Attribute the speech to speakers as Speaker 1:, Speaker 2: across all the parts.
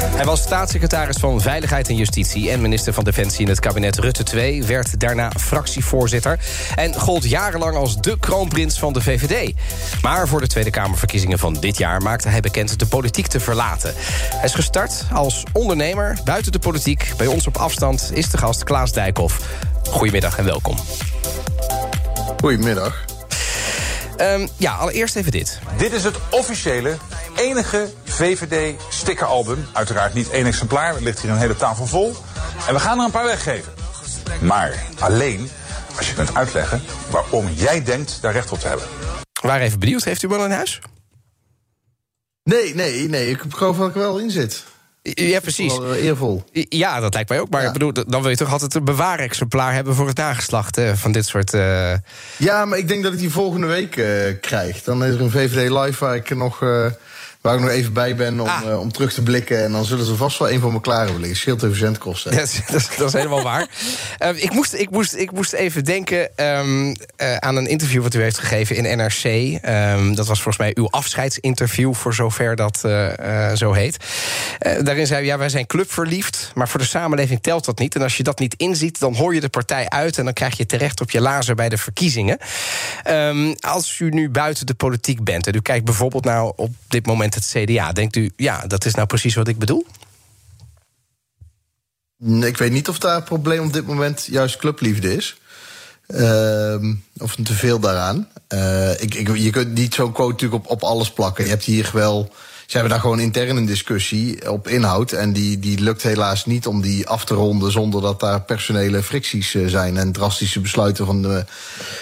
Speaker 1: Hij was staatssecretaris van Veiligheid en Justitie en minister van Defensie in het kabinet Rutte 2, werd daarna fractievoorzitter en gold jarenlang als de kroonprins van de VVD. Maar voor de Tweede Kamerverkiezingen van dit jaar maakte hij bekend de politiek te verlaten. Hij is gestart als ondernemer buiten de politiek. Bij ons op afstand is de gast Klaas Dijkhoff. Goedemiddag en welkom.
Speaker 2: Goedemiddag.
Speaker 1: Um, ja, allereerst even dit.
Speaker 3: Dit is het officiële, enige VVD-stickeralbum. Uiteraard niet één exemplaar, er ligt hier een hele tafel vol. En we gaan er een paar weggeven. Maar alleen als je kunt uitleggen waarom jij denkt daar recht op te hebben.
Speaker 1: Waren even benieuwd, heeft u wel in huis?
Speaker 2: Nee, nee, nee. Ik geloof dat ik er wel in zit.
Speaker 1: Ja, precies.
Speaker 2: Wel uh, eervol.
Speaker 1: Ja, dat lijkt mij ook. Maar ik bedoel, dan wil je toch altijd een bewaarexemplaar hebben voor het nageslacht hè, van dit soort. Uh...
Speaker 2: Ja, maar ik denk dat ik die volgende week uh, krijg. Dan is er een VVD live waar ik nog. Waar ik nog even bij ben om,
Speaker 1: Ah.
Speaker 2: uh, om terug te blikken. En dan zullen ze vast wel een van me klaar hebben liggen. Scheelt even zendkosten.
Speaker 1: Dat, is- dat, is- dat is helemaal waar. Uh, ik, moest, ik, moest, ik moest even denken um, uh, aan een interview wat u heeft gegeven in NRC. Um, dat was volgens mij uw afscheidsinterview, voor zover dat uh, zo heet. daarin zei u, ja, wij zijn clubverliefd, maar voor de samenleving telt dat niet. En als je dat niet inziet, dan hoor je de partij uit... en dan krijg je terecht op je lazer bij de verkiezingen. Um, als u nu buiten de politiek bent en u kijkt bijvoorbeeld nou op dit moment het CDA... denkt u, ja, dat is nou precies wat ik bedoel?
Speaker 2: Ik weet niet of daar het probleem op dit moment juist clubliefde is. Uh, of te veel daaraan. Uh, ik, je kunt niet zo'n quote natuurlijk op, op alles plakken. Je hebt hier wel. Ze hebben daar gewoon intern een discussie op inhoud. En die, die lukt helaas niet om die af te ronden zonder dat daar personele fricties uh, zijn. En drastische besluiten van de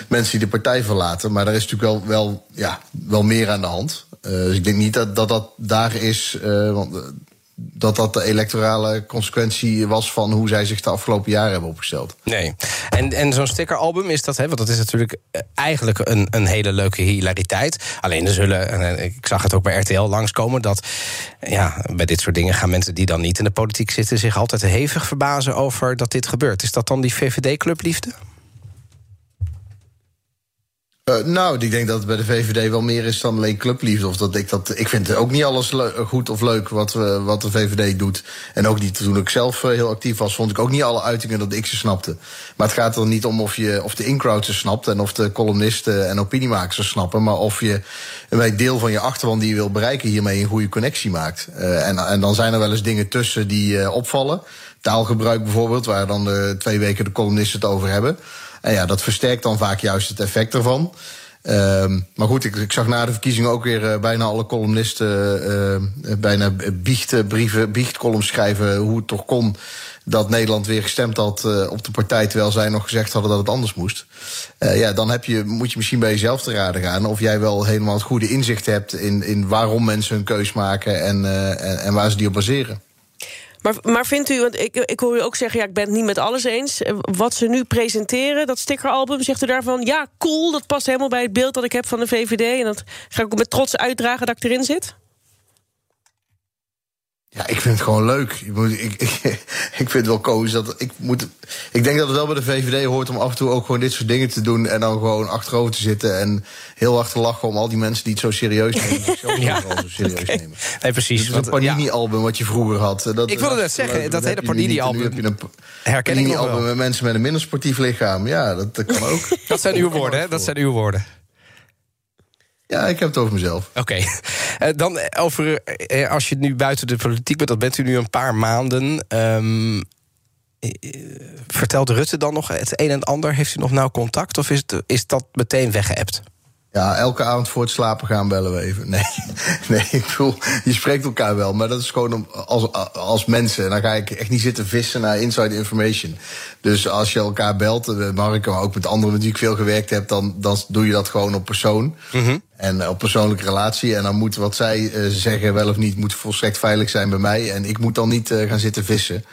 Speaker 2: mensen die de partij verlaten. Maar daar is natuurlijk wel, wel, ja, wel meer aan de hand. Uh, dus ik denk niet dat dat, daar is. Uh, want, dat dat de electorale consequentie was van hoe zij zich de afgelopen jaren hebben opgesteld.
Speaker 1: Nee. En, en zo'n stickeralbum is dat, hè, want dat is natuurlijk eigenlijk een, een hele leuke hilariteit. Alleen er zullen, en ik zag het ook bij RTL langskomen, dat ja, bij dit soort dingen gaan mensen die dan niet in de politiek zitten zich altijd hevig verbazen over dat dit gebeurt. Is dat dan die VVD-clubliefde?
Speaker 2: Uh, nou, ik denk dat het bij de VVD wel meer is dan alleen clubliefde. Of dat ik, dat, ik vind ook niet alles goed of leuk wat, we, wat de VVD doet. En ook niet toen ik zelf uh, heel actief was, vond ik ook niet alle uitingen dat ik ze snapte. Maar het gaat er niet om of, je, of de in-crowd ze snapt en of de columnisten en opiniemakers ze snappen. Maar of je bij deel van je achterban die je wil bereiken hiermee een goede connectie maakt. Uh, en, en dan zijn er wel eens dingen tussen die opvallen. Taalgebruik bijvoorbeeld, waar dan twee weken de columnisten het over hebben. En ja, dat versterkt dan vaak juist het effect ervan. Um, maar goed, ik, ik, zag na de verkiezingen ook weer uh, bijna alle columnisten uh, bijna biechtbrieven, biechtcolumns schrijven hoe het toch kon dat Nederland weer gestemd had op de partij, terwijl zij nog gezegd hadden dat het anders moest. ja, dan heb je, moet je misschien bij jezelf te raden gaan of jij wel helemaal het goede inzicht hebt in, in waarom mensen hun keus maken en, en, en waar ze die op baseren.
Speaker 4: Maar, maar vindt u, want ik, ik hoor u ook zeggen, ja, ik ben het niet met alles eens. Wat ze nu presenteren, dat stickeralbum, zegt u daarvan, ja, cool, dat past helemaal bij het beeld dat ik heb van de VVD. En dat ga ik ook met trots uitdragen dat ik erin zit?
Speaker 2: Ja, ik vind het gewoon leuk. Ik, moet, ik, ik, ik vind het wel koos dat ik moet. Ik denk dat het wel bij de VVD hoort om af en toe ook gewoon dit soort dingen te doen. En dan gewoon achterover te zitten en heel hard te lachen om al die mensen die het zo serieus nemen. Die
Speaker 1: ja,
Speaker 2: zo serieus
Speaker 1: okay.
Speaker 2: nemen.
Speaker 1: Nee, precies.
Speaker 2: Dat is een Panini-album wat je vroeger had. Dat,
Speaker 1: ik wilde net zeggen, dat, dat hele Panini-album.
Speaker 2: heb je een Panini-album met mensen met een minder sportief lichaam. Ja, dat, dat kan ook.
Speaker 1: dat zijn uw woorden, hè? Dat zijn uw woorden.
Speaker 2: Ja, ik heb het over mezelf.
Speaker 1: Oké. Uh, dan over, uh, als je nu buiten de politiek bent, dat bent u nu een paar maanden. Um, vertelt Rutte dan nog het een en ander? Heeft u nog nauw contact of is, het, is dat meteen weggeëpt?
Speaker 2: Ja, elke avond voor het slapen gaan bellen we even. Nee, nee ik bedoel, je spreekt elkaar wel, maar dat is gewoon als, als mensen. En dan ga ik echt niet zitten vissen naar inside information. Dus als je elkaar belt, Mark, maar ook met anderen met wie ik veel gewerkt heb, dan, dan doe je dat gewoon op persoon. Mm -hmm. En op persoonlijke relatie. En dan moet wat zij uh, zeggen, wel of niet, moet volstrekt veilig zijn bij mij. En ik moet dan niet uh, gaan zitten vissen.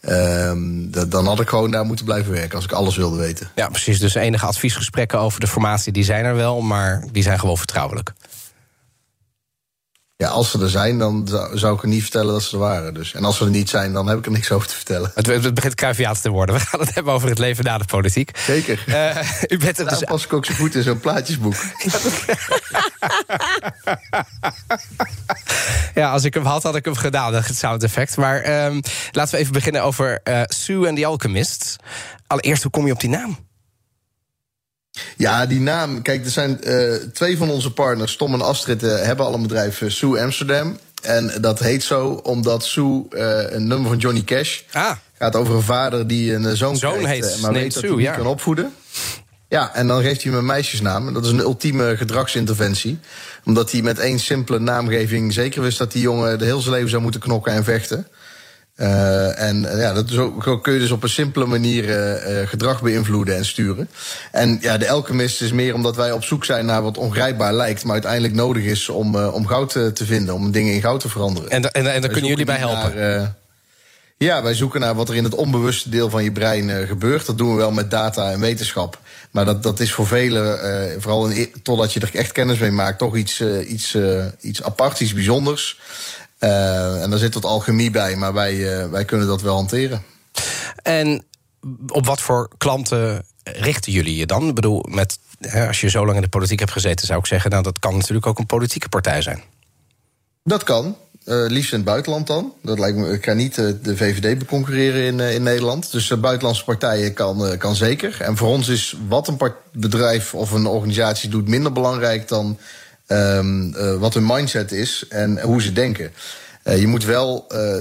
Speaker 2: Ehm, dan had ik gewoon daar moeten blijven werken als ik alles wilde weten.
Speaker 1: Ja, precies. Dus enige adviesgesprekken over de formatie, die zijn er wel, maar die zijn gewoon vertrouwelijk.
Speaker 2: Ja, als ze er zijn, dan zou, zou ik er niet vertellen dat ze er waren. Dus. En als ze er niet zijn, dan heb ik er niks over te vertellen.
Speaker 1: Het, het begint Cruyffiaans te worden. We gaan het hebben over het leven na de politiek.
Speaker 2: Zeker.
Speaker 1: Eh, u bent er dus
Speaker 2: pas ik ook zo goed in zo'n plaatjesboek.
Speaker 1: Ja, als ik hem had, had ik hem gedaan, het sound effect. Maar ehm, laten we even beginnen over eh, Sue en The Alchemists. Allereerst, hoe kom je op die naam?
Speaker 2: Ja, die naam. Kijk, er zijn eh, twee van onze partners, Tom en Astrid, eh, hebben al een bedrijf, eh, Sue Amsterdam. En dat heet zo omdat Sue een nummer van Johnny Cash
Speaker 1: Ah,
Speaker 2: gaat over een vader die een zoon,
Speaker 1: Zoon heet-
Speaker 2: maar weet dat
Speaker 1: Sue,
Speaker 2: hij niet kan opvoeden. Ja, en dan geeft hij hem een meisjesnaam. En dat is een ultieme gedragsinterventie. Omdat hij met één simpele naamgeving zeker wist dat die jongen de heel zijn leven zou moeten knokken en vechten. Eh, en eh, ja, dat is zo kun je dus op een simpele manier eh, gedrag beïnvloeden en sturen. En ja, de alchemist is meer omdat wij op zoek zijn naar wat ongrijpbaar lijkt, maar uiteindelijk nodig is om, om goud te vinden, om dingen in goud te veranderen.
Speaker 1: en, da- en, en daar kunnen jullie bij helpen.
Speaker 2: naar, ja, wij zoeken naar wat er in het onbewuste deel van je brein gebeurt. Dat doen we wel met data en wetenschap. Maar dat, dat is voor velen, vooral in, totdat je er echt kennis mee maakt, toch iets, eh, iets, iets aparts, iets bijzonders. Eh, en daar zit wat alchemie bij, maar wij, eh, wij kunnen dat wel hanteren.
Speaker 1: En op wat voor klanten richten jullie je dan? Ik bedoel, met, hè, als je zo lang in de politiek hebt gezeten, zou ik zeggen, nou, dat kan natuurlijk ook een politieke partij zijn.
Speaker 2: Dat kan. Eh, liefst in het buitenland dan. Dat lijkt me, ik ga niet de VVD beconcurreren in, in Nederland. Dus buitenlandse partijen kan, kan zeker. En voor ons is wat een bedrijf of een organisatie doet minder belangrijk dan eh, wat hun mindset is en hoe ze denken. Eh, je moet wel eh,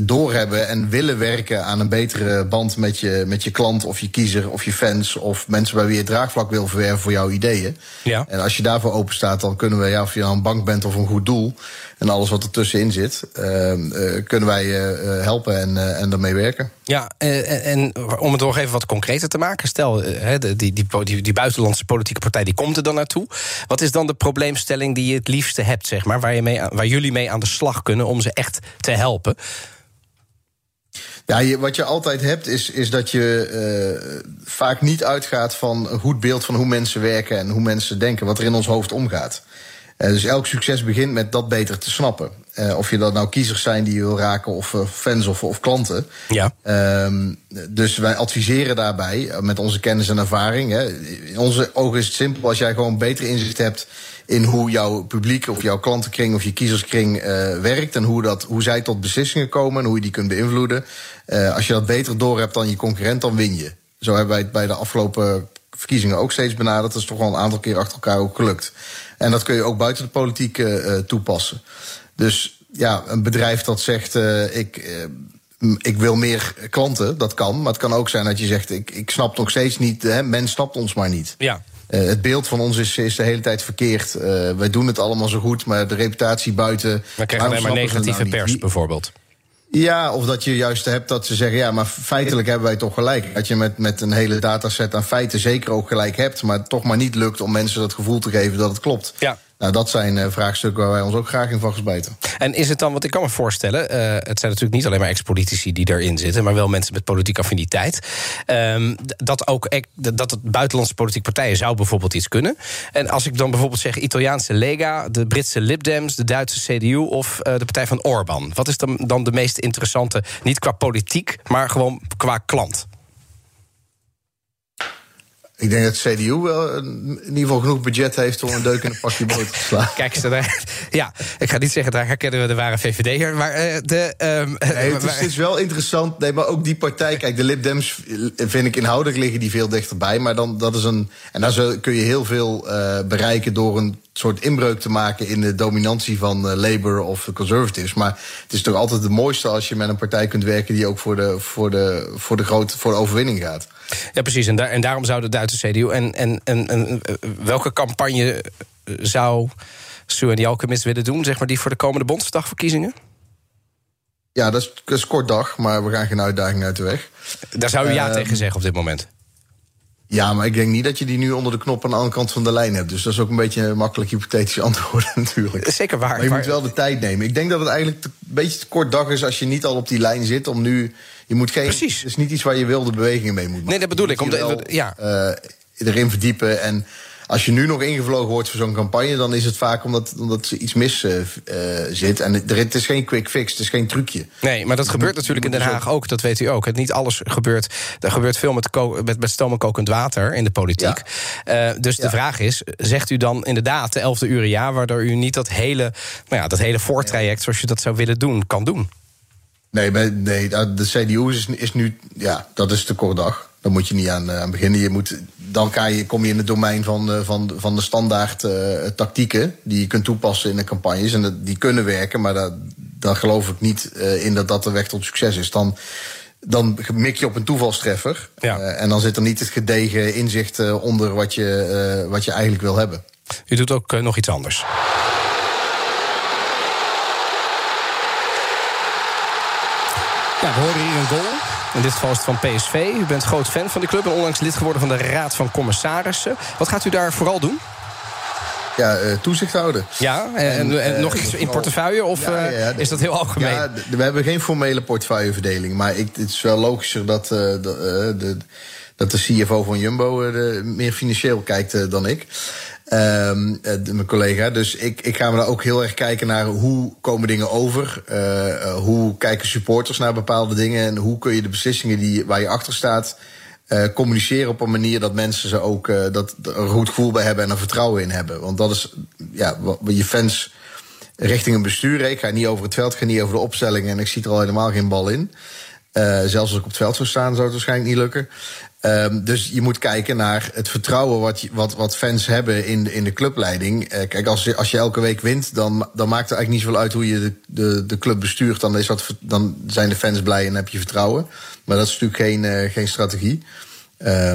Speaker 2: doorhebben en willen werken aan een betere band met je, met je klant of je kiezer of je fans of mensen bij wie je draagvlak wil verwerven voor jouw ideeën.
Speaker 1: Ja.
Speaker 2: En als je daarvoor open staat, dan kunnen we, ja, of je nou een bank bent of een goed doel en alles wat ertussenin zit, ehm, eh, kunnen wij je eh, helpen en, eh, en daarmee werken.
Speaker 1: Ja, eh, en om het nog even wat concreter te maken. Stel, die, die, die, die buitenlandse politieke partij die komt er dan naartoe. Wat is dan de probleemstelling die je het liefste hebt, zeg maar, waar, je mee, waar jullie mee aan de slag kunnen om ze echt te helpen?
Speaker 2: Ja, je, wat je altijd hebt, is, is dat je eh, vaak niet uitgaat van een goed beeld van hoe mensen werken en hoe mensen denken, wat er in ons hoofd omgaat. Eh, dus elk succes begint met dat beter te snappen. Eh, of je dat nou kiezers zijn die je wil raken, of fans of, of klanten.
Speaker 1: Ja.
Speaker 2: Ehm, dus wij adviseren daarbij met onze kennis en ervaring. Hè. In onze ogen is het simpel als jij gewoon beter inzicht hebt in hoe jouw publiek of jouw klantenkring of je kiezerskring eh, werkt en hoe, dat, hoe zij tot beslissingen komen en hoe je die kunt beïnvloeden. Eh, als je dat beter doorhebt dan je concurrent, dan win je. Zo hebben wij het bij de afgelopen verkiezingen ook steeds benaderd. Dat is toch wel een aantal keer achter elkaar ook gelukt. En dat kun je ook buiten de politiek eh, toepassen. Dus ja, een bedrijf dat zegt: ik, ik wil meer klanten, dat kan. Maar het kan ook zijn dat je zegt: ik, ik snap nog steeds niet, hè, men snapt ons maar niet.
Speaker 1: Ja.
Speaker 2: Eh, het beeld van ons is, is de hele tijd verkeerd. Eh, wij doen het allemaal zo goed, maar de reputatie buiten.
Speaker 1: We krijgen alleen maar negatieve
Speaker 2: nou
Speaker 1: pers, bijvoorbeeld.
Speaker 2: ja, of dat je juist hebt dat ze zeggen, ja, maar feitelijk hebben wij toch gelijk. Dat je met, met een hele dataset aan feiten zeker ook gelijk hebt, maar toch maar niet lukt om mensen dat gevoel te geven dat het klopt.
Speaker 1: Ja.
Speaker 2: Nou, dat zijn eh, vraagstukken waar wij ons ook graag in vastbijten.
Speaker 1: En is het dan, wat ik kan me voorstellen, eh, het zijn natuurlijk niet alleen maar ex-politici die erin zitten, maar wel mensen met politieke affiniteit. ehm, dat ook ec- dat het buitenlandse politieke partijen zou bijvoorbeeld iets kunnen. En als ik dan bijvoorbeeld zeg Italiaanse Lega, de Britse Lib Dems, de Duitse CDU of eh, de partij van Orbán. Wat is dan, dan de meest interessante, niet qua politiek, maar gewoon qua klant?
Speaker 2: Ik denk dat de CDU wel in ieder geval genoeg budget heeft om een deuk in een pakje boter te slaan.
Speaker 1: Kijk eens, daar, ja, ik ga niet zeggen, daar herkennen we de ware VVD'er, maar eh, de. ehm,
Speaker 2: Nee, het, is,
Speaker 1: maar-
Speaker 2: het is wel interessant. Nee, maar ook die partij. Kijk, de Lib Dems vind ik inhoudelijk liggen die veel dichterbij. Maar dan, dat is een. En daar kun je heel veel eh, bereiken door een soort inbreuk te maken in de dominantie van eh, Labour of de Conservatives. Maar het is toch altijd het mooiste als je met een partij kunt werken die ook voor de, voor de, voor de, grote, voor de overwinning gaat.
Speaker 1: Ja, precies. En, daar, en daarom zou de Duitse CDU. En, en, en, en eh, welke campagne eh, zou Sue Alchemist willen doen, zeg maar, die voor de komende Bondsdagverkiezingen?
Speaker 2: Ja, dat is, dat is kort dag, maar we gaan geen uitdaging uit de weg.
Speaker 1: Daar zou u ja
Speaker 2: Ehm,
Speaker 1: tegen zeggen op dit moment.
Speaker 2: Ja, maar ik denk niet dat je die nu onder de knop aan de andere kant van de lijn hebt. Dus dat is ook een beetje een makkelijk hypothetisch antwoord natuurlijk.
Speaker 1: Zeker waar.
Speaker 2: Maar je
Speaker 1: maar-
Speaker 2: moet wel de tijd nemen. Ik denk dat het eigenlijk een beetje te kort dag is als je niet al op die lijn zit. Om nu. Je moet geen,
Speaker 1: Precies.
Speaker 2: Het is niet iets waar je wilde bewegingen mee moet maken.
Speaker 1: Nee, dat bedoel ik,
Speaker 2: wel,
Speaker 1: ja.
Speaker 2: eh, erin verdiepen. En als je nu nog ingevlogen wordt voor zo'n campagne... dan is het vaak omdat, omdat er iets mis eh, eh, zit. En het, het is geen quick fix, het is geen trucje.
Speaker 1: Nee, maar dat gebeurt natuurlijk in Den Haag ook. Dat weet u ook. Het niet alles gebeurt. Er gebeurt veel met, met, met stoom en kokend water in de politiek. Dus de vraag is: zegt u dan inderdaad de elfde uren ja, waardoor u niet dat hele, nou ja, dat hele voortraject zoals je dat zou willen doen, kan doen?
Speaker 2: Nee, nee de CDU is, is nu... Ja, dat is te kort dag. Daar moet je niet aan, eh, aan beginnen. Je moet, dan kan je, kom je in het domein van, eh, van, van de standaard eh, tactieken... die je kunt toepassen in de campagnes. En dat, die kunnen werken, maar daar, daar geloof ik niet in dat dat de weg tot succes is. Dan, dan mik je op een toevalstreffer.
Speaker 1: Ja.
Speaker 2: En dan zit er niet het gedegen inzicht onder wat je, wat je eigenlijk wil hebben.
Speaker 1: U doet ook nog iets anders. Ja, we horen hier een goal. In dit geval is het van PSV. U bent groot fan van die club en onlangs lid geworden van de Raad van Commissarissen. Wat gaat u daar vooral doen?
Speaker 2: Ja, eh, toezicht houden.
Speaker 1: Ja, en, en, en
Speaker 2: eh,
Speaker 1: nog iets in portefeuille? Of
Speaker 2: Ja,
Speaker 1: eh,
Speaker 2: ja,
Speaker 1: is dat heel algemeen?
Speaker 2: Ja, we hebben geen formele portefeuilleverdeling. Maar ik, het is wel logischer dat, eh, de, de, dat de CFO van Jumbo de, meer financieel kijkt dan ik. Ehm, eh, mijn collega. Dus ik, ik ga me daar ook heel erg kijken naar hoe komen dingen over. Eh, eh, hoe kijken supporters naar bepaalde dingen. En hoe kun je de beslissingen die, waar je achter staat. communiceren op een manier dat mensen ze ook dat, een goed gevoel bij hebben en er vertrouwen in hebben. Want dat is ja, wat je fans richting een bestuur. Ik ga niet over het veld, ik ga niet over de opstelling. En ik zie er al helemaal geen bal in. Eh, zelfs als ik op het veld zou staan, zou het waarschijnlijk niet lukken. Ehm, dus je moet kijken naar het vertrouwen wat, wat, wat fans hebben in, de- in de clubleiding. Eh, kijk, als je, als elke week wint, dan, dan maakt het eigenlijk niet zoveel uit hoe je de, de, de club bestuurt. Dan, is dat, dan zijn de fans blij en heb je vertrouwen. Maar dat is natuurlijk geen, eh, geen strategie.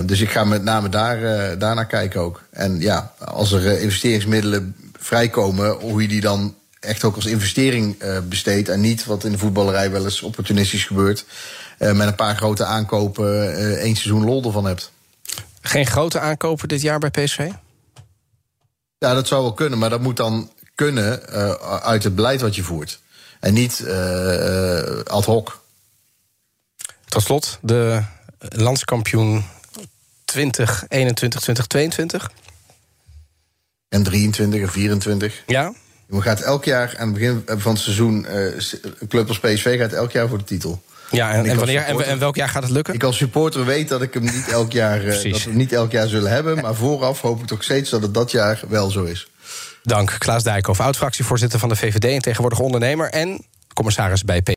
Speaker 2: Dus ik ga met name daar, daarnaar kijken ook. En ja, als er investeringsmiddelen vrijkomen, hoe je die dan echt ook als investering eh besteedt. En niet wat in de voetballerij wel eens opportunistisch gebeurt. eh, met een paar grote aankopen eh één seizoen lol ervan hebt.
Speaker 1: Geen grote aankopen dit jaar bij PSV?
Speaker 2: Ja, dat zou wel kunnen, maar dat moet dan kunnen uit het beleid wat je voert. En niet ad hoc.
Speaker 1: Tot slot, de landskampioen 2021, 2022.
Speaker 2: En 23 en 24.
Speaker 1: Ja?
Speaker 2: Je gaat elk jaar aan het begin van het seizoen. eh, een club als PSV gaat elk jaar voor de titel.
Speaker 1: Ja, en, wanneer, en, welk jaar gaat het lukken?
Speaker 2: Ik als supporter weet dat ik hem niet elk jaar, eh, dat we hem niet elk jaar zullen hebben. Maar vooraf hoop ik toch steeds dat het dat jaar wel zo is.
Speaker 1: Dank, Klaas Dijkhoff, oud-fractievoorzitter van de VVD... en tegenwoordig ondernemer en commissaris bij P.